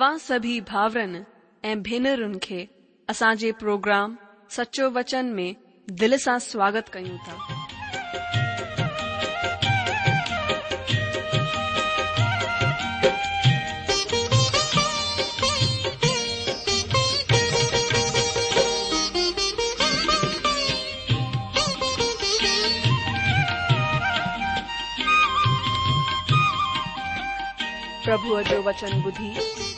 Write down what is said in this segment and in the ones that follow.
तव्हां सभी भाउरनि ऐं भेनरुनि खे असांजे प्रोग्राम सचो वचन में दिल सां स्वागत कयूं था प्रभुअ जो वचन बुधी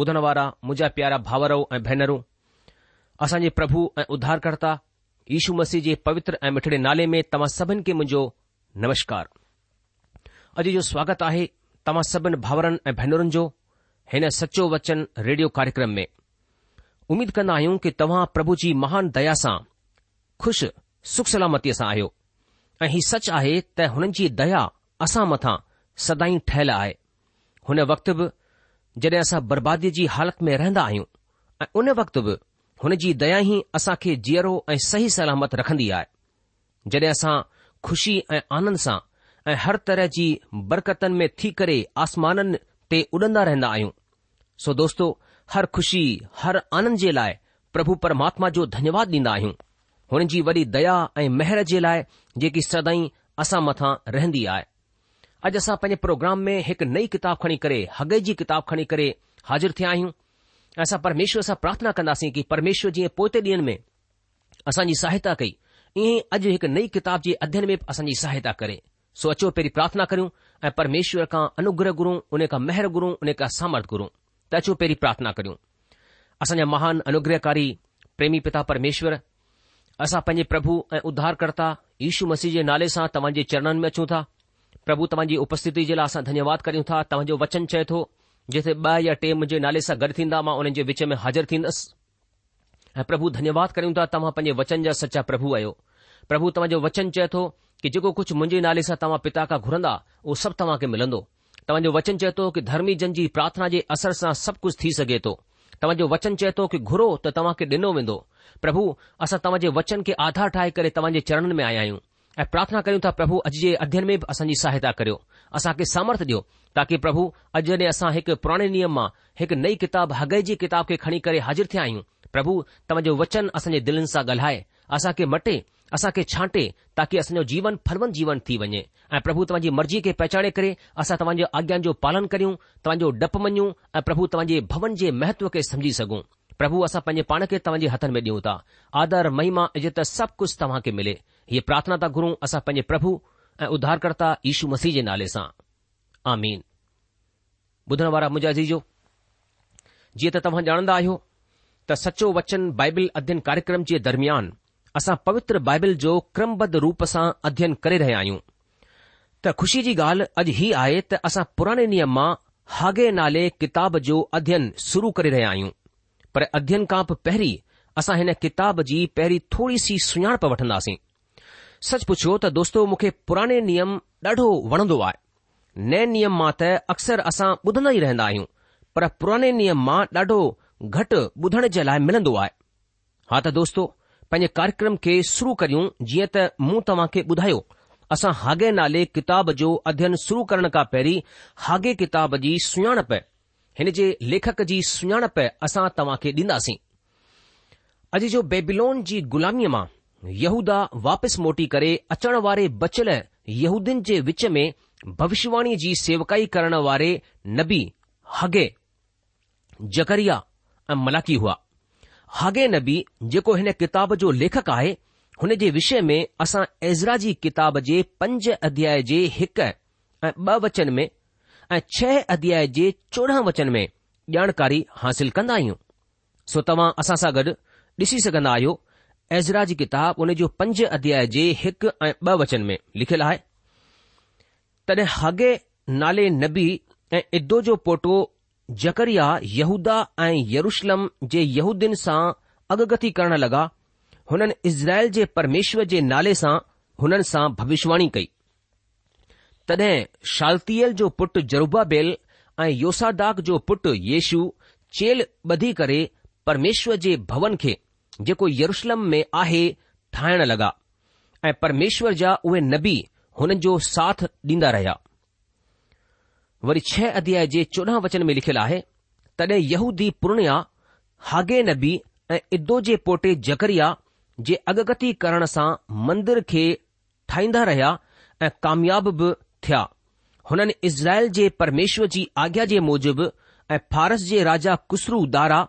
ॿुधण वारा मुंहिंजा प्यारा भाउरो ऐं भेनरूं असांजे प्रभु ऐं उद्धारकर्ता यीशू मसीह जे पवित्र ऐं मिठड़े नाले में तव्हां सभिनि खे मुंहिंजो नमस्कार अॼु जो स्वागत आहे तव्हां सभिनि भाउरनि ऐं भेनरुनि जो हिन सचो वचन रेडियो कार्यक्रम में उमीद कंदा आहियूं कि तव्हां प्रभु जी महान दया सां खु़शि सुख सलामतीअ सां आहियो ऐं ही सच आहे त हुननि जी दया असां मथां सदाई ठहियलु आहे हुन वक्त बि जॾहिं असां बर्बादीअ जी हालति में रहंदा आहियूं ऐं उन वक़्त बि हुनजी दया ई असां खे जीअरो ऐं सही सलामत रखंदी आहे जडे॒ असां खु़शी ऐं आनंद सां ऐं हर तरह जी बरकतनि में थी करे आसमाननि ते उॾंदा रहंदा आहियूं सो दोस्तो हर ख़ुशी हर आनंद जे लाइ प्रभु परमात्मा जो धन्यवाद डि॒ंदा आहियूं हुन जी वॾी दया ऐं मेहर जे लाइ जेकी सदाई असां मथां रहंदी आहे अॼु असां पंजे प्रोग्राम में हिकु नई किताब खणी करे हगइ जी किताब खणी करे हाज़िर थिया आहियूं ऐं असां परमेश्वर सां प्रार्थना कंदासीं कि परमेश्वर जीअं पोते ॾींहं में असांजी सहायता कई ईअं अॼु हिकु नई किताब जे अध्यन में असांजी सहायता करे सो अचो पेरी प्रार्थना करियूं ऐं परमेश्वर खां अनुग्रह गुरु हुन खां महर गुरु उने खां सामर्थ गुरु त अचो पहिरीं प्रार्थना करियूं असांजा महान अनुग्रहकारी प्रेमी पिता परमेश्वर असां पंहिंजे प्रभु ऐं उद्धारकर्ता यीशू मसीह जे नाले सां तव्हांजे चरणनि में अचूं था પ્રભુ તમાજી ઉપસ્થિતિ જલા આસા ધન્યવાદ કરીઉં તા તવજો વચન છેતો જેસે બા યા ટે મુજે નાલે સા ગર થીંદા માં ઓને જે વિચે મે હાજર થીન પ્રભુ ધન્યવાદ કરીઉં તા તમા પજે વચન જ સચા પ્રભુ આયો પ્રભુ તમા જો વચન છેતો કે જો કો કુછ મુજે નાલે સા તમા પિતા કા ઘુરંદા ઓ સબ તમા કે મિલંદો તવજો વચન છેતો કે ધર્મી જનજી પ્રાર્થના જે અસર સા સબ કુછ થી સકેતો તમા જો વચન છેતો કે ઘરો તો તમા કે દનો વિંદો પ્રભુ આસા તમાજે વચન કે આધાર ઠાય કરે તમાજે ચરણન મે આયા હીં ऐं प्रार्थना करियूं त प्रभु अॼु जे अध्यन में बि असांजी सहायता करियो असांखे सामर्थ ॾियो ताकी प्रभु अॼु जॾहिं असां हिक पुराणे नियम मां हिकु नई किताबु हगइ जी किताब खे खणी करे हाज़िर थिया आहियूं प्रभु तव्हांजो वचन असांजे दिलनि सां ॻाल्हाए असांखे मटे असांखे छाटे ताकी असांजो जीवन फलवन जीवन थी वञे ऐं प्रभु तव्हांजी मर्ज़ी खे पहचाने करे असां तव्हांजे आज्ञा जो पालन करियूं तव्हांजो डपु मञूं ऐं प्रभु तव्हांजे भवन जे महत्व खे समझी सघूं प्रभु असां पंहिंजे पाण खे तव्हांजे हथनि में ॾियूं था आदर महिमा इज़त सभु कुझु तव्हां खे मिले हीअ प्रार्थना था घुरूं असां पंहिंजे प्रभु ऐं उधारकर्ता यशू मसीह जे नाले सां आमीन ॿुधण वारा मुंहिंजा जीअं त तव्हां ॼाणंदा आहियो त सचो वचन बाइबिल अध्ययन कार्यक्रम जे दरमियान असां पवित्र बाइबिल जो क्रमबद्ध रूप सां अध्ययन करे रहिया आहियूं त ख़ुशी जी ॻाल्हि अॼु ही आहे त असां पुराणे नियम मां हागे नाले किताब जो अध्ययन शुरू करे रहिया आहियूं पर अध्ययन खां पहिरीं असां हिन किताब जी पहिरीं थोरी सी सुञाणप वठंदासीं सच पुछियो त दोस्तो मूंखे पुराणे नियम ॾाढो वणंदो आहे नए नियम मां त अक्सर असां ॿुधंदा ई रहंदा आहियूं पर पुराणे नियम मां ॾाढो घटि ॿुधण जे लाइ मिलंदो आहे हा त दोस्तो पंहिंजे कार्यक्रम खे शुरू करियूं जीअं त मूं तव्हां खे ॿुधायो असां हागे नाले किताब जो अध्ययन शुरू करण खां पहिरीं हागे किताब जी सुञाणप हिन जे लेखक जी सुञाणप असां तव्हां खे ॾींदासीं अॼु जो बेबिलोन जी गुलामीअ मां यहूदा वापसि मोटी करे अचण वारे बचियलु यहूदियुनि जे विच में भविष्यवाणी जी सेवकाई करण वारे नबी हगे जकरिया ऐं मलाकी हुआ हगे नबी जेको हिन किताब जो लेखक आहे हुन जे विषय में असां जी किताब जे पंज अध्याय जे हिक ऐं ब वचन में ऐं छह अध्याय जे चोॾहं वचन में ॼाणकारी हासिल कंदा आहियूं सो तव्हां असां सां गॾु ॾिसी सघंदा आहियो एज़रा जी किताब उन जो पंज अध्याय जे हिकु ऐं ब॒ वचन में लिखियलु आहे तॾहिं हगे नाले नबी ऐं इदो जो पोटो जकरिया यहूदा ऐं यरुशलम जे यूदीन सां अगगती करण लॻा हुननि इज़राइल जे परमेश्वर जे नाले सां हुननि सां भविष्यवाणी कई तॾहिं शाल्तियल जो पुटु जरूबा बेल ऐं योसादाक जो पुटु येशू चेल ॿधी करे परमेश्वर जे भवन खे जेको यरुशलम में आहे ठाहिण लॻा ऐं परमेश्वर जा उहे नबी हुननि जो साथ ॾींदा रहिया वरी छह अध्याय जे चोॾहं वचन में लिखियलु आहे तॾहिं यहूदी पुर्णिया हागे नबी ऐं इदो जे पोटे जकरिया जे अगगती करण सां मंदर खे ठाहींदा रहिया ऐं कामयाब बि थिया हुननि इज़राइल जे परमेश्वर जी आज्ञा जे मूजिबि ऐं फारस जे राजा कुसरू दारा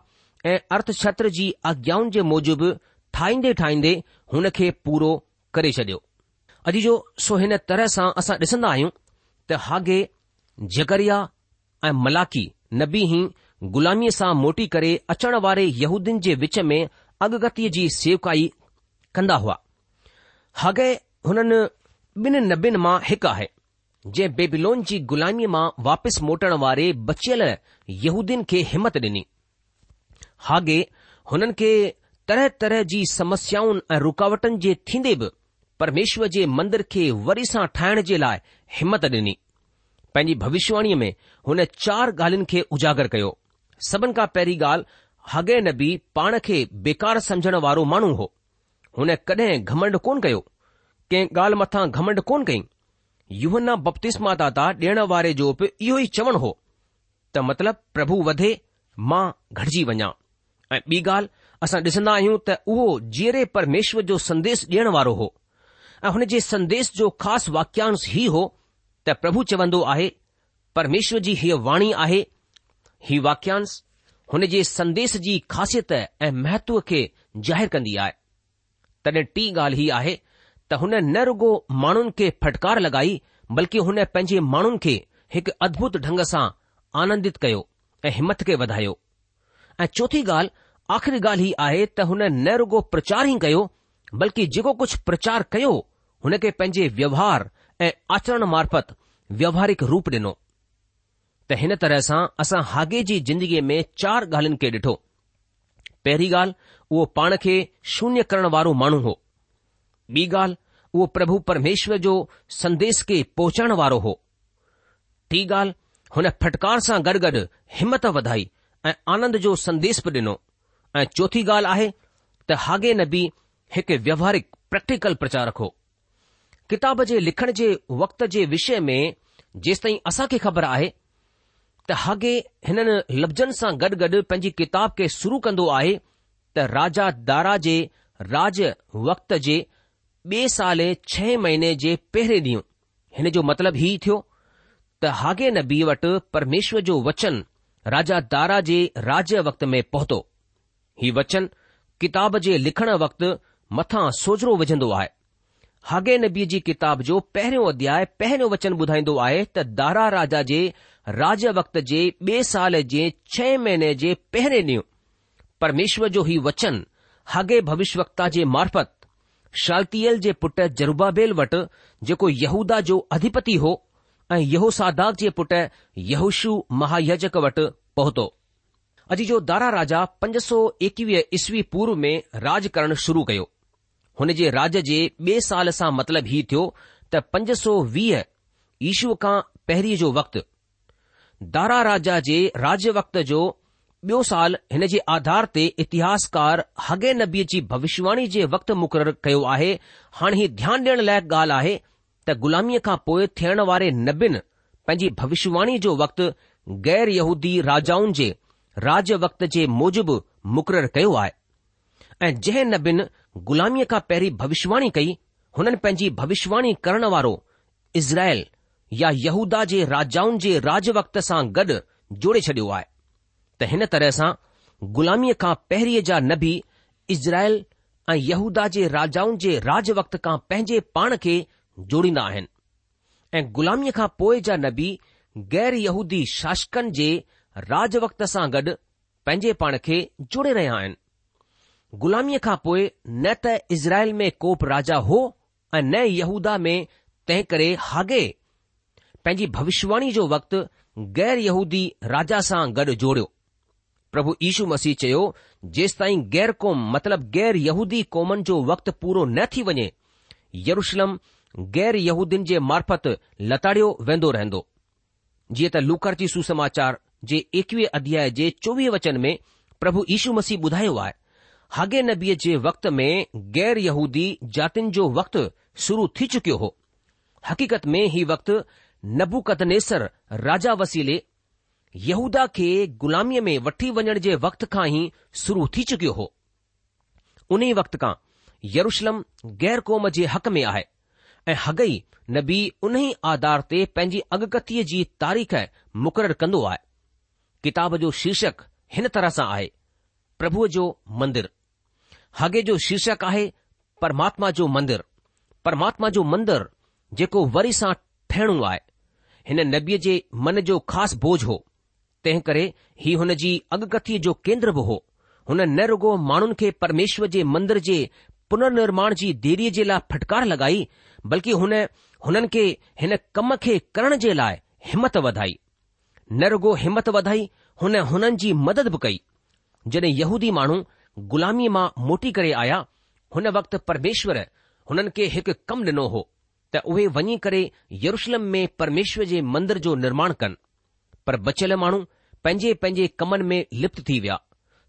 ऐं अर्थशात्र जी आज्ञाउनि जे मूजिबि ठाहींदे ठाहींदे हुन खे पूरो करे छडि॒यो अॼु जो सो हिन तरह सां असां ॾिसंदा आहियूं त हागे जगरिया ऐं मलाकी नबी ई ग़ुलामीअ सां मोटी करे अचण वारे यहूदीन जे विच में अगगतीअ जी सेवकाई कंदा हुआ हागे हुननि ॿिनि नबीनि मां हिकु आहे जंहिं बेबिलोन जी ग़ुलामीअ मां वापसि मोटण वारे बचियल यहूदीन खे हिमत ॾिनी हागे हुननि खे तरह तरह जी समस्याउनि ऐं रुकावटनि जे थींदे बि परमेश्वर जे मंदर खे वरी सां ठाहिण जे लाइ हिमत ॾिनी पंहिंजी भविष्यवाणीअ में हुन चार ॻाल्हियुनि खे उजागर कयो सभिनि खां पहिरीं ॻाल्हि हॻे नबी पाण खे बेकार समझण वारो माण्हू हो हुन कॾहिं घमंड कोन कयो कंहिं ॻाल्हि मथां घमंड कोन कई युवना बप्तिस्ट माता ता ॾिण वारे जो बि इहो ई चवणु हो त मतिलब प्रभु वधे मां घटिजी वञा ऐं ॿी ॻाल्हि असां ॾिसंदा आहियूं त उहो जीअरे परमेश्वर जो संदेश ॾियण वारो हो ऐं हुन जे संदेश जो ख़ासि वाक्यांश ई हो त प्रभु चवंदो आहे परमेश्वर जी हीअ वाणी आहे ही वाक्यांश हुन जे संदेश जी ख़ासियत ऐं महत्व खे ज़ाहिरु कंदी आहे तॾहिं टी ॻाल्हि हीअ आहे त हुन न रुगो माण्हुनि खे फटकार लॻाई बल्कि हुन पंहिंजे माण्हुनि खे हिकु अद्भुत ढंग सां आनंदित कयो ऐं हिमथ खे वधायो ऐं चोथी ॻाल्हि आख़िरी ॻाल्हि ही आहे त हुन न रुगो प्रचार ई कयो बल्कि जेको कुझु प्रचार कयो हुन खे पंहिंजे व्यवहार ऐं आचरण मार्फत व्यवहारिक रूप ॾिनो त हिन तरह सां असां हागे जी ज़िंदगीअ में चार ॻाल्हियुनि खे ॾिठो पहिरीं ॻाल्हि उहो पाण खे शून्य करण वारो माण्हू हो ॿी ॻाल्हि उहो प्रभु परमेश्वर जो संदेश खे पहुचाइण वारो हो टी ॻाल्हि हुन फटकार सां गॾु गॾु हिमत वधाई ऐं आनंद जो संदेश बि ॾिनो ऐं चोथी ॻाल्हि आहे त हागे नबी हिकु व्यवहारिक प्रेक्टिकल प्रचारक हो किताब जे लिखण जे वक़्त जे विषय में जेस ताईं असां ख़बर आहे त हागे हिननि लफ़्ज़नि सां गॾु गॾ पंहिंजी किताब खे शुरू कन्दो आहे त राजा दारा जे राज्य वक्त जे बे साले छह महीने जे पहिरें ॾींहुं हिन जो मतिलबु ही थियो त हागे नबी वटि परमेश्वर जो वचन राजा दारा जे राज्य वक़्त में पहुतो ही वचन किताब जे लिखण वक़्त मथां सोजरो विझंदो आहे हगे नबी जी किताब जो पहिरियों अध्याय पहिरियों वचन ॿुधाईंदो आहे त दारा राजा जे राज वक्त जे ॿिए साल जे छ महीने जे पहिरें ॾींहुं परमेश्वर जो हीउ वचन हागे भविष्यवक्ता जे मार्फत शाल्तीयल जे पुट जरूबाबेल वटि जेको यहूदा जो अधिपति हो ऐं यहूसादाग जे पुट यहूशु महायजक वटि पहुतो अॼ जो दारा राजा पंज सौ एकवीह ईस्वी पूर्व में राज करण शुरू कयो हुन जे राज जे ॿिए साल सां मतिलब हीउ थियो त पंज सौ वीह ईशूअ खां पहिरीं जो वक़्तु दारा राजा जे राज वक्त जो ॿियो साल हिन जे आधार ते इतिहासकार हगे नबीअ जी भविष्यवाणी जे वक़्तु मुक़ररु कयो आहे हाणे हीउ ध्यानु ॾियण लाइक़ु ॻाल्हि आहे त ग़ुलामीअ खां पोइ थियण वारे नबीन पंहिंजी भविष्यवाणी जो वक़्तु गैर यहूदी राजाउनि जे राज वक़्त जे मूजिबि मुक़ररु कयो आहे ऐं जंहिं नबीनि ग़ुलामीअ खां पहिरीं भविष्यवाणी कई हुननि पंहिंजी भविष्यवाणी करण वारो इज़राइल या यहूदा जे राजाउनि जे राज वक्त सां गॾु जोड़े छडि॒यो आहे त हिन तरह सां ग़ुलामीअ खां पहिरीं जा नबी इज़राइल ऐं यहूदा जे राजाउनि जे राज वक़्त खां पंहिंजे पाण खे जोड़ींदा आहिनि ऐं ग़ुलामीअ खां पोइ जा नबी गैर यहूदी शासकनि जे राज वक़्त सां गॾु पंहिंजे पाण खे जोड़े रहिया आहिनि गुलामीअ खां पोइ न त इज़राइल में कोप राजा हो ऐं न यहूदा में तंहिं करे हागे पंहिंजी भविष्यवाणी जो वक़्तु गैर यहूदी राजा सां गॾु जोड़ियो प्रभु यीशू मसीह चयो जेस ताईं गैर क़ौम मतिलब गैर यहूदी क़ौमनि जो वक़्तु पूरो न थी वञे यरुशलम गैर यहूदीन जे मार्फत लताड़ियो वेंदो रहंदो जीअं त लूकर जी सुसमाचार जे एकवीह अध्याय जे चोवीह वचन में प्रभु यीशु मसीह ॿुधायो आहे हगे नबीअ जे वक़्त में गैर यहूदी जातियुनि जो वक़्तु शुरू थी चुकियो हो हक़ीक़त में ही वक़्तु नबुकदनेसर राजा वसीले यहूदा खे ग़ुलामीअ में वठी वञण जे वक़्त खां ई शुरू थी चुकियो हो उन वक़्त खां यरुशलम गैर क़ौम जे हक़ में आहे ऐं हगई नबी उन ई आधार ते पंहिंजी अॻकथीअ जी तारीख़ मुक़ररु कंदो आहे किताब जो शीर्षक हिन तरह सां आहे प्रभुअ जो मंदिर हगे जो शीर्षक आहे परमात्मा जो मंदिर परमात्मा जो मंदिर जेको वरी सां ठहिणो आहे हिन नबीअ जे मन जो ख़ासि बोझ हो तंहिं करे ही हुन जी अगकथीअ जो केंद्र बि हो हुन न रुगो माण्हुनि खे परमेश्वर जे मंदर जे पुनर्निर्माण जी देरीअ जे लाइ फटकार लॻाई बल्कि हुन हुननि खे हिन कम खे करण जे लाइ हिमत वधाई न रुगो हिमत वधाई हुन हुननि जी मदद बि कई जॾहिं यहूदी माण्हू गुलामी मां मोटी करे आया हुन वक़्तु परमेश्वर हुननि खे हिकु कमु ॾिनो हो त उहे वञी करे यरुषलम में परमेश्वर जे मंदर जो निर्माण कनि पर बचियल माण्हू पंहिंजे पंहिंजे कमनि में लिप्त थी विया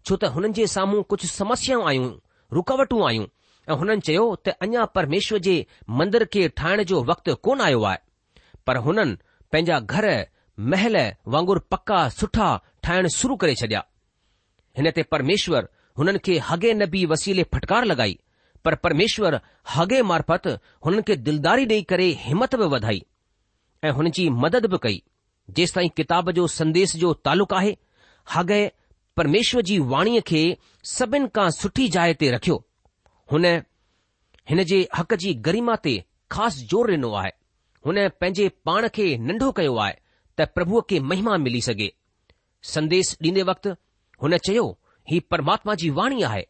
छो त हुननि जे साम्हूं कुझु समस्याऊं आयूं रुकावटूं आयूं ऐं हुननि चयो त अञा परमेश्वर जे मंदर खे ठाहिण जो वक़्तु कोन आयो आहे पर हुननि पंहिंजा घर महल वांगुर पका सुठा ठाहिण शुरू करे छॾिया हिन ते परमेश्वर हुननि खे हगे न बी वसीले फटकार लॻाई पर परमेश्वर हगे मार्फत हुननि खे दिलदारी ॾेई करे हिमत बि वधाई ऐं हुन जी मदद बि कई जेसि ताईं किताब जो संदेश जो तालुक़ु आहे हगे परमेश्वर जी वाणीअ खे सभिनि खां सुठी जाइ ते रखियो हुन हिन जे हक़ जी गरिमा ते ख़ासि ज़ोर ॾिनो आहे हुन पंहिंजे पाण खे नंढो कयो आहे त प्रभुअ खे महिमा मिली सघे संदेश ॾींदे वक़्तु हुन चयो ही परमात्मा जी वाणी आहे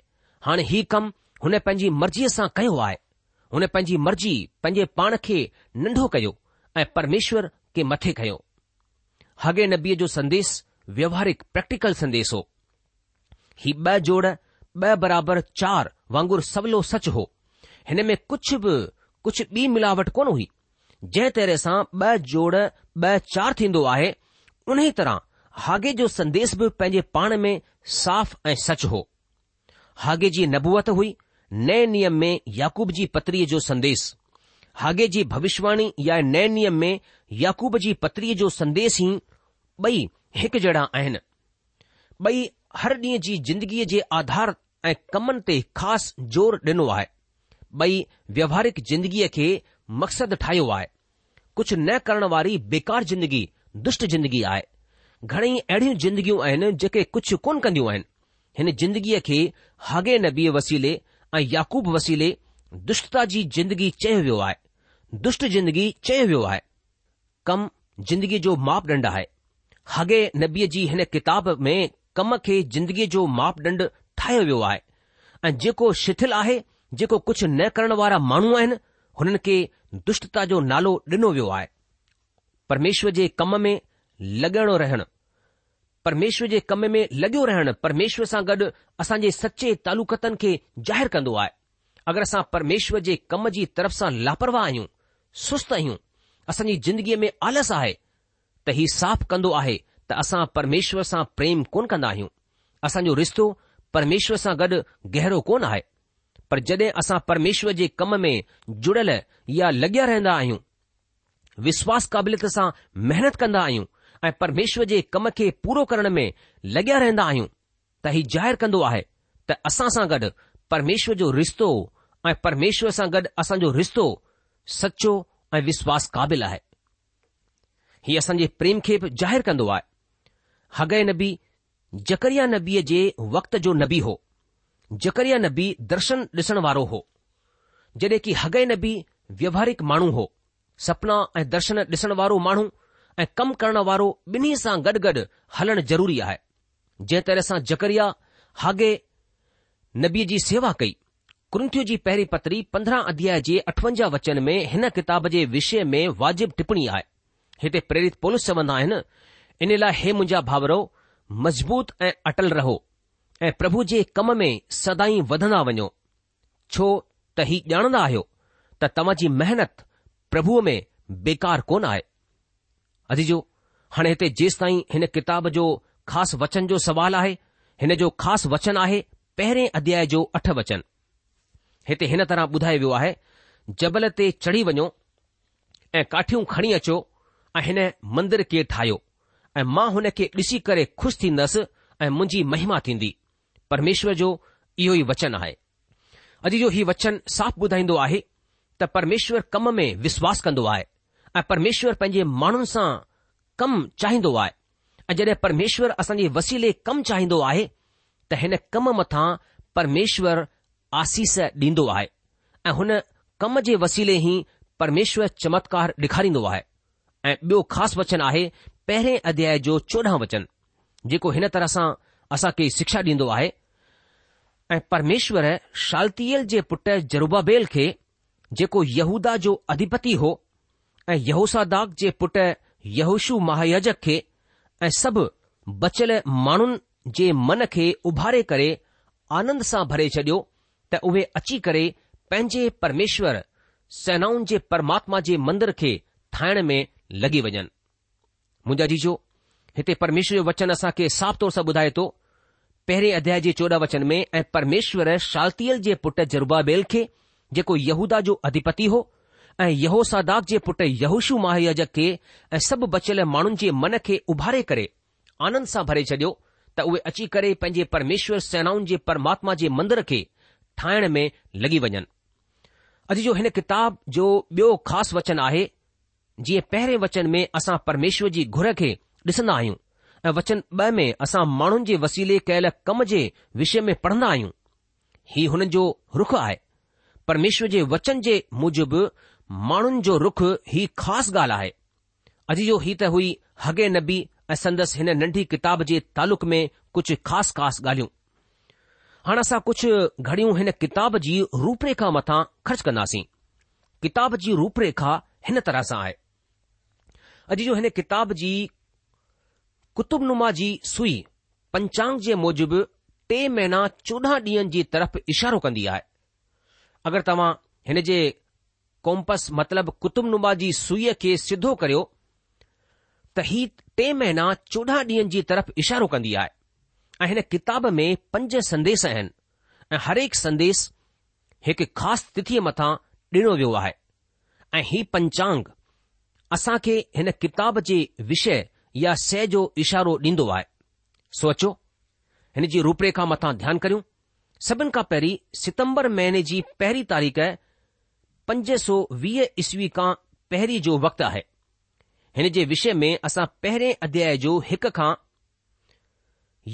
हाणे हीउ कमु हुन पंहिंजी मर्ज़ीअ सां कयो आहे हुन पंहिंजी मर्ज़ी पंहिंजे पाण खे नंढो कयो ऐं परमेश्वर खे मथे कयो हगे नबीअ जो संदेश व्यवहारिक प्रैक्टिकल संदेश हो ही ॿ जोड़ ॿ बराबर चार वांगुर सवलो सच हो हिन में कुझु बि कुझु ॿी मिलावट कोन हुई जंहिं तरह सां ॿ जोड़ ॿ चार थींदो आहे उन तरह हागे जो संदेस बि पंहिंजे पाण में साफ़ ऐं सचु हो हागे जी नबूअत हुई नए नियम में याकूब जी पत्रीअ जो संदेस हागे जी भविष्यवाणी या नए नियम में याकूब जी पत्रीअ जो संदेस ई ॿई हिकु जहिड़ा आहिनि ॿई हर ॾींहं जी जिंदगीअ जे आधार ऐं कमनि ते ख़ासि ज़ोर आहे ॿई व्यवहारिक ज़िंदगीअ खे मक़सदु ठाहियो आहे कुझु न करण वारी बेकार जिंदगी दुष्ट जिंदगी आहे घणेई अहिड़ियूं जिंदगियूं आहिनि जेके कुझु कोन कंदियूं आहिनि हिन जिंदगीअ खे हगे नबीअ वसीले ऐं याकूब वसीले दुष्टता जी जिंदगी चयो वियो आहे दुष्ट जिंदगी चयो वियो आहे कम ज़िंदगीअ जो मापदंड आहे हगे नबीअ जी हिन किताब में कम खे जिंदगीअ जो मापदंड ठाहियो वियो आहे ऐं जेको शिथिल आहे जेको कुझु न करण वारा माण्हू आहिनि हुननि खे दुष्टता जो नालो ॾिनो वियो आहे परमेश्वर जे कम में लॻणो रहणु परमेश्वर जे कम में लॻियो रहणु परमेश्वर सां गॾु असांजे सचे तालुकतनि खे ज़ाहिरु कंदो आहे अगरि असां परमेश्वर जे कम जी तरफ़ सां लापरवाह आहियूं सुस्त आहियूं असांजी ज़िंदगीअ में आलस आहे त ही साफ़ कंदो आहे त असां परमेश्वर सां प्रेम कोन कंदा आहियूं असांजो रिश्तो परमेश्वर सां गॾु गहरो कोन आहे पर जॾहिं असां परमेश्वर जे कम में जुड़ियल या लॻिया रहंदा आहियूं विश्वास क़ाबिलियत सां महिनत कंदा आहियूं ऐं परमेश्वर जे कम खे पूरो करण में लॻिया रहंदा आहियूं त हीउ ज़ाहिरु कंदो आहे त असां सां गॾु परमेश्वर जो रिश्तो ऐं परमेश्वर सां गॾु असांजो रिश्तो सचो ऐं विश्वास क़ाबिल आहे हीउ असांजे प्रेम खे बि ज़ाहिरु कंदो आहे हगय नबी जकरिया नबीअ जे वक़्त जो नबी हो जकरिया नबी दर्शन ॾिसण वारो हो जॾहिं की हगे नबी व्यवहारिक माण्हू हो सपना ऐं दर्शन ॾिसण वारो माण्हू ऐं कम करण वारो ॿिन्ही सां गॾु गॾु हलणु ज़रूरी आहे जंहिं तरह सां जकरिया हागे नबीअ जी सेवा कई कुंथियू जी पहिरीं पतरी पंद्रहं अध्याय जे अठवंजाह वचन में हिन किताब जे विषय में वाजिब टिपणी आहे हिते प्रेरित पोलिस चवंदा आहिनि इन लाइ हे मुंहिंजा भाउरो मज़बूत ऐं अटल रहो ऐं प्रभु जे कम में सदाई वधंदा वञो छो त ही ॼाणंदा आहियो त तव्हां जी मेहनतु प्रभुअ में बेकार कोन आहे अजी जो हाणे हिते जेसि ताईं हिन किताब जो ख़ासि वचन जो सुवालु आहे हिन जो ख़ासि वचन आहे पहिरें अध्याय जो अठ वचन हिते हिन तरह ॿुधायो वियो आहे जबल ते चढ़ी वञो ऐं काठियूं खणी अचो ऐं हिन मंदर खे ठाहियो ऐं मां हुन खे ॾिसी करे खु़शि थींदसि ऐं मुंहिंजी महिमा थींदी परमेश्वर जो इहो ई वचन आहे अॼु जो हीउ वचन साफ़ ॿुधाईंदो आहे त परमेश्वर कम में विश्वास कंदो आहे ऐं परमेश्वरु पंहिंजे माण्हुनि सां कमु चाहींदो आहे ऐं जड॒हिं परमेश्वरु असांजे वसीले कमु चाहींदो आहे त हिन कम मथां परमेश्वर आसीस ॾींदो आहे ऐं हुन कम जे वसीले ई परमेश्वर चमत्कार ॾेखारींदो आहे ऐं ॿियो ख़ासि वचन आहे पहिरें अध्याय जो चोॾहं वचन जेको हिन तरह सां असां शिक्षा ॾींदो आहे ऐं परमेश्वर शाल्तियल जे पुट जरूबाबेल खे जेको यहूदा जो अधिपति हो ऐं यहूसादाग जे पुट यहूशु महायजक खे ऐं सभु बचियल माण्हुनि जे मन खे उभारे करे आनंद सां भरे छॾियो त उहे अची करे पंहिंजे परमेश्वर सेनाउनि जे परमात्मा जे मंदर खे ठाहिण में लॻी वञनि मुंजा जीजो हिते परमेश्वर जो वचन असां खे साफ़ तौर सां ॿुधाए थो पहिरें अध्याय जे चोॾहं वचन में ऐं परमेश्वर शालतियल जे पुट जुर्बा खे जेको यहूदा जो अधिपति हो ऐं यहोसादाक जे पुट यहूश महायज खे ऐं सभु बचियल माण्हुनि जे मन खे उभारे करे आनंद सां भरे छडि॒यो त उहे अची करे पंहिंजे परमेश्वर सेनाउनि जे परमात्मा जे मंदर खे ठाहिण में लॻी वञनि अॼु जो हिन किताब जो ॿियो ख़ासि वचन आहे जीअं पहिरें वचन में असां परमेश्वर जी घुर खे ॾिसंदा आहियूं ऐं वचन ॿ में असां माण्हुनि जे वसीले कयल कम जे विषय में पढ़ंदा आहियूं ही हुननि जो रुख आहे परमेश्वर जे वचन जे मुजिबि माण्हुनि जो रुख ही ख़ासि ॻाल्हि आहे अॼु जो ही त हुई हगे नबी ऐं संदसि हिन नंढी किताब जे तालुक़ में कुझु ख़ासि ख़ासि ॻाल्हियूं हाणे असां कुझु घड़ियूं हिन किताब जी रूपरेखा मथां ख़र्च कंदासीं किताब जी रूपरेखा हिन तरह सां आहे अॼु जो हिन किताब जी कुतुबनुमा जी सुई पंचांग जे मूजिबि टे महीना चोॾहं ॾींहनि जी तरफ़ इशारो कंदी आहे अगरि तव्हां हिन जे कोम्पस मतिलबु कुतुबनुमा जी सुईअ खे सिधो करियो त ही टे महीना चोॾहं ॾींहनि जी तरफ़ इशारो कंदी आहे ऐं हिन किताब में पंज संदेश आहिनि ऐं हरेक संदेश हिकु ख़ासि तिथीअ मथां ॾिनो वियो आहे ऐं हीउ पंचांग असां खे हिन किताब जे विषय या सह जो इशारो ॾींदो आहे सोचो हिन जी रूपरेखा मथां ध्यानु करियूं सभिनि खां पहिरीं सितंबर महीने जी पहिरीं तारीख़ पंज सौ वीह ईस्वी खां पहिरीं जो वक़्तु आहे हिन जे विषय में असां पहिरें अध्याय जो हिक खां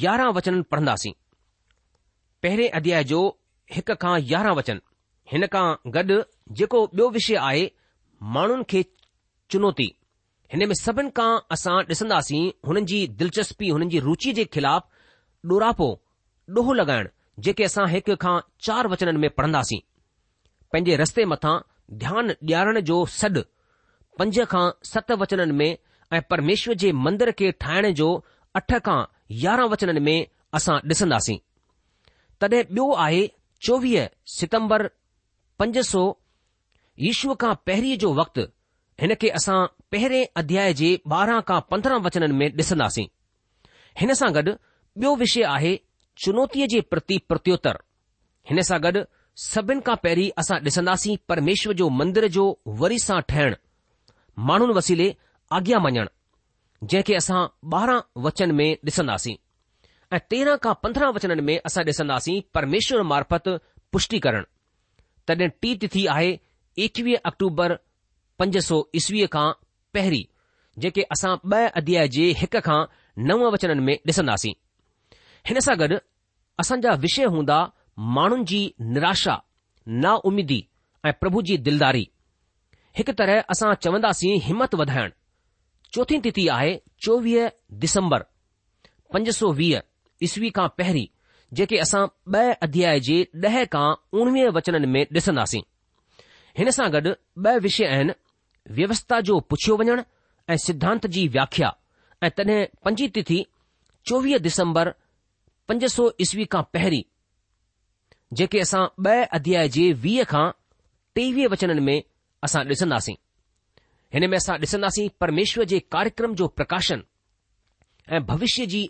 यारहं वचन पढ़ंदासीं पहिरें अध्याय जो हिक खां यारहं वचन हिन खां गॾु जेको ॿियो विषय आहे माण्हुनि खे चुनौती हिन में सभिनि खां असां ॾिसंदासीं हुननि जी दिलचस्पी हुननि जी रुचि जे ख़िलाफ़ डोरापो ॾोहो लॻाइण जेके असां हिकु खां चार वचननि में पढ़ंदासीं पंहिंजे रस्ते मथां ध्यानु ॾियारण जो सॾु पंज खां सत वचननि में ऐं परमेश्वर जे मंदर खे ठाहिण जो अठ खां यारहं वचननि में असां ॾिसंदासीं तॾहिं ॿियो आहे चोवीह सितंबर पंज सौ ईश्व खां पहिरीं जो वक़्तु हिन खे असां पहिरें अध्याय जे ॿारहं खां पंद्रहं वचननि में ॾिसंदासीं हिन सां गॾु ॿियो विषय आहे चुनौतीअ जे प्रति प्रतियो हिन सां गॾु सभिनि खां पहिरीं असां ॾिसंदासीं परमेश्वर जो मंदिर जो वरी सां ठहिण माण्हुनि वसीले आॻियां मञणु जंहिंखे असां ॿारह वचन में ॾिसंदासीं ऐं तेरहां खां पंद्रहं वचननि में असां ॾिसंदासीं परमेश्वर मार्फत पुष्टी करणु तॾहिं टी तिथी आहे एकवीह अक्टूबर पंज सौ खां पहिरीं जेके असां ॿ अध्याय जे हिक खां नव वचननि में ॾिसंदासीं हिन सां गॾु असांजा विषय हूंदा माण्हुनि जी निराशा नाउमीदी ऐं प्रभु जी दिलदारी हिकु तरह असां चवंदासीं हिमत वधाइण चोथी तिथी आहे चोवीह दिसंबर पंज सौ वीह ईस्वी खां पहिरीं जेके असां ॿ अध्याय जे ॾह खां उणिवीह वचननि में ॾिसंदासीं हिन सां गॾु ॿ विषय आहिनि व्यवस्था जो पुछियो वञण ऐं सिद्धांत जी व्याख्या ऐं तॾहिं पंजी तिथि चोवीह दिसंबर पंज सौ ईस्वी खां पहिरीं जेके असां ब॒ अध्याय जे वीह खां टेवीह वचननि में असां ॾिसंदासीं हिन में असां ॾिसंदासीं परमेश्वर जे कार्यक्रम जो प्रकाशन ऐं भविष्य जी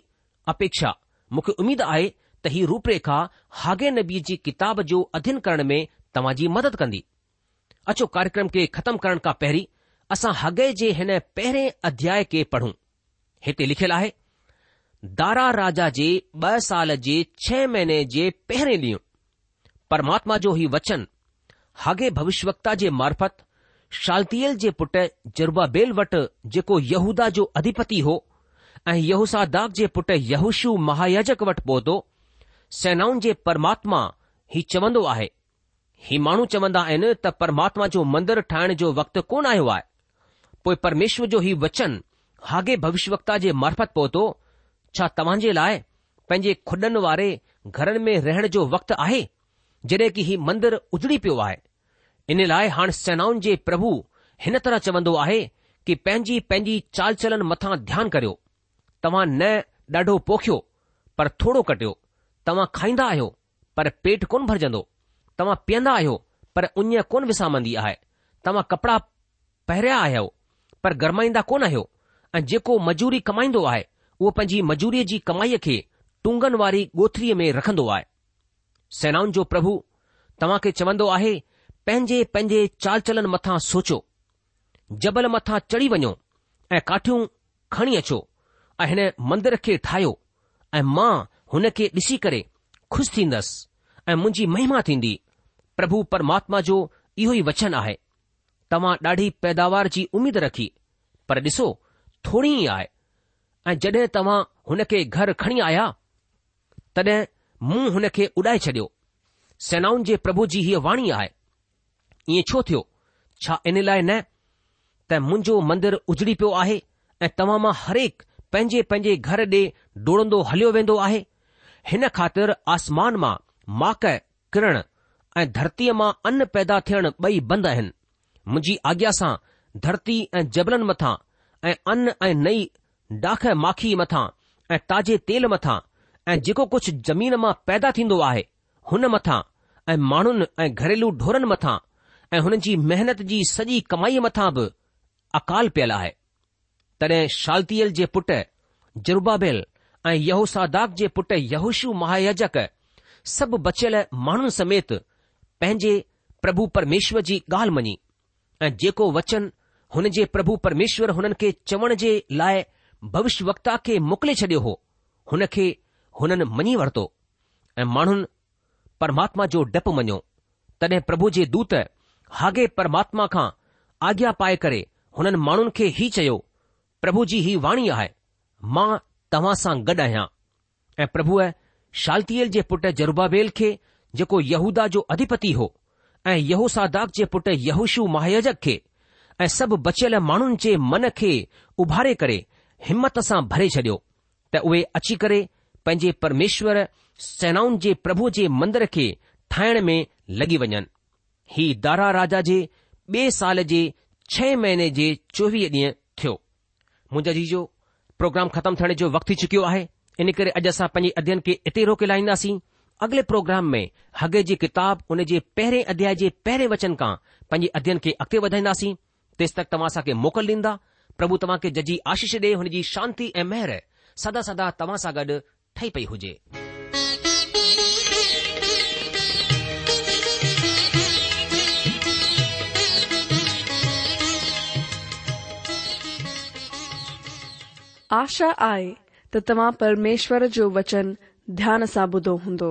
अपेक्षा मूंखे उमेद आहे त हीउ रूपरेखा हागे नबी जी किताब जो अध्यन करण में तव्हां जी मदद कंदी अचो कार्यक्रम खे ख़तमु करण खां पहिरीं असां हगे जे हिन पहिरें अध्याय खे पढ़ूं हिते लिखियलु आहे दारा राजा जे ॿ साल जे छ महीने जे पहरे ॾींहुं परमात्मा जो हीउ वचन हगे भविष्यवत्ता जे मार्फत शाल्तियल जे पुटु जुर्बा वटि जेको यहूदा जो अधिपति हो ऐं यहूसादाग जे पुट यहूशु महाायजक वटि पहुतो सेनाउनि जे परमात्मा ही चवंदो आहे ही माण्हू चवंदा आहिनि त परमात्मा जो मंदरु ठाहिण जो वक़्तु कोन आयो आहे पोइ परमेश्वर जो हीउ वचन आगे भविष्यवत्ता जे मार्फत पहुतो छा तव्हां जे लाइ पंहिंजे खुॾनि वारे घरनि में रहण जो वक़्तु आहे जॾहिं की हीउ मंदरु उजड़ी पियो आहे इन लाइ हाणे सेनाउनि जे प्रभु हिन तरह चवंदो आहे कि पंहिंजी पंहिंजी चाल चलन मथां ध्यानु करियो तव्हां न ॾाढो पोखियो पर थोरो कटियो तव्हां खाईंदा आहियो पर पेट कोन भरजंदो तव्हां पीअंदा आहियो पर उञ कोन विसामंदी आहे तव्हां कपड़ा पहिरिया आहियो पर गरमाईंदा कोन आहियो ऐं जेको मजूरी कमाईंदो आहे उहो पंहिंजी मजूरीअ जी कमाईअ खे टूंगन वारी गोथरीअ में रखंदो आहे सेनाउनि जो प्रभु तव्हां खे चवंदो आहे पंहिंजे पंहिंजे चाल चलन मथां सोचो जबल मथां चढ़ी वञो ऐं काठियूं खणी अचो ऐं हिन मंदर खे ठाहियो ऐं मां हुन खे ॾिसी करे खु़शि थींदसि ऐं मुंहिंजी महिमा थींदी પ્રભુ પરમાત્મા જો ઈહી વચન આહે તમા ડાઢી પેદાવાર જી ઉમીદ રાખી પર દિસો થોડી આય એ જડે તમા હનકે ઘર ખણી આયા તડે મુહ હનકે ઉડાઈ ચડ્યો સનાઉં જે પ્રભુજી હી વાણી આય ઈ છોથ્યો છા એને લાય ને ત મુંજો મંદિર ઉજડી પ્યો આહે એ તમામાં દરેક પંજે પંજે ઘર દે દોડંદો હલ્યો વેંદો આહે હન ખાતર આસમાન માં માક કિરણ ऐं धरतीअ मां अन पैदा थियण ॿई बंदि आहिनि मुंहिंजी आज्ञा सां धरती ऐं जबलनि मथां ऐं अन ऐं नई डाख माखी मथां ऐं ताजे तेल मथां ऐं जेको कुझु जमीन मां पैदा थींदो आहे हुन मथां ऐं माण्हुनि ऐं घरेलू ढोरनि मथां ऐं हुननि जी महिनत जी सॼी कमाईअ मथां बि अकाल पियल आहे तॾहिं शाल्तियल जे पुटु जुर्बाबेल ऐं यहूसादाब जे पुटु यहूशू महायजक सभु बचियल माण्हुनि समेत पंहिंजे प्रभु परमेश्वर जी ॻाल्हि मञी ऐं जेको वचन हुन जे प्रभु परमेश्वर हुननि खे चवण जे लाइ भविष्य वक्ता खे मोकिले छडि॒यो हो हुन खे हुननि मञी वरितो ऐं माण्हुनि परमात्मा जो डपु मञियो तॾहिं प्रभु जे दूत हागे परमात्मा खां आज्ञा पाए करे हुननि माण्हुनि खे हीउ चयो प्रभु जी ही वाणी आहे मां तव्हां सां गॾु आहियां ऐं प्रभुअ शाल्तीयल जे पुटु जरूबाबेल खे जेको यहूदा जो अधिपति हो ऐं यहूसादाक जे पुटु यहूशू महायाजक खे ऐं सभु बचियल माण्हुनि जे मन खे उभारे करे हिमत सां भरे छडि॒यो त उहे अची करे पंहिंजे परमेश्वर सेनाउनि जे प्रभु जे मंदर खे ठाहिण में लॻी वञनि ही दारा राजा जे ॿिए साल जे छह महीने जे चोवीह ॾींहं थियो मुंहिंजा जी प्रोग्राम ख़तमु थियण जो वक़्तु थी चुकियो आहे इन करे अॼु असां पंहिंजे अध्यन खे इते रोके लाहींदासीं अॻिले प्रोग्राम में हगे जी किताब उन जे पहिरें अध्याय जे पहिरें वचन खां पंहिंजे अध्ययन खे अॻिते वधाईंदासीं तेसि तक तव्हां असांखे मोकल ॾींदा प्रभु तव्हांखे जजी आशीष ॾे हुनजी शांती ऐं महर सदा सदा तव्हां सां गॾु ठही पई हुजे आशा आहे त तव्हां परमेश्वर जो वचन ध्यान सां ॿुधो हूंदो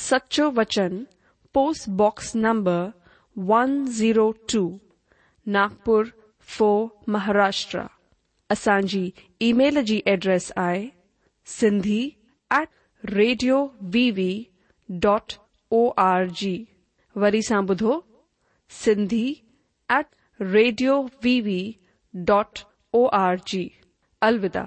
सच्चो वचन post box number two Nagpur 4 Maharashtra असल ईमेल एड्रेस आहे Sindhi at radio VV dot O R G वरी सां ॿुधो Sindhi at radio VV dot O R G अलविदा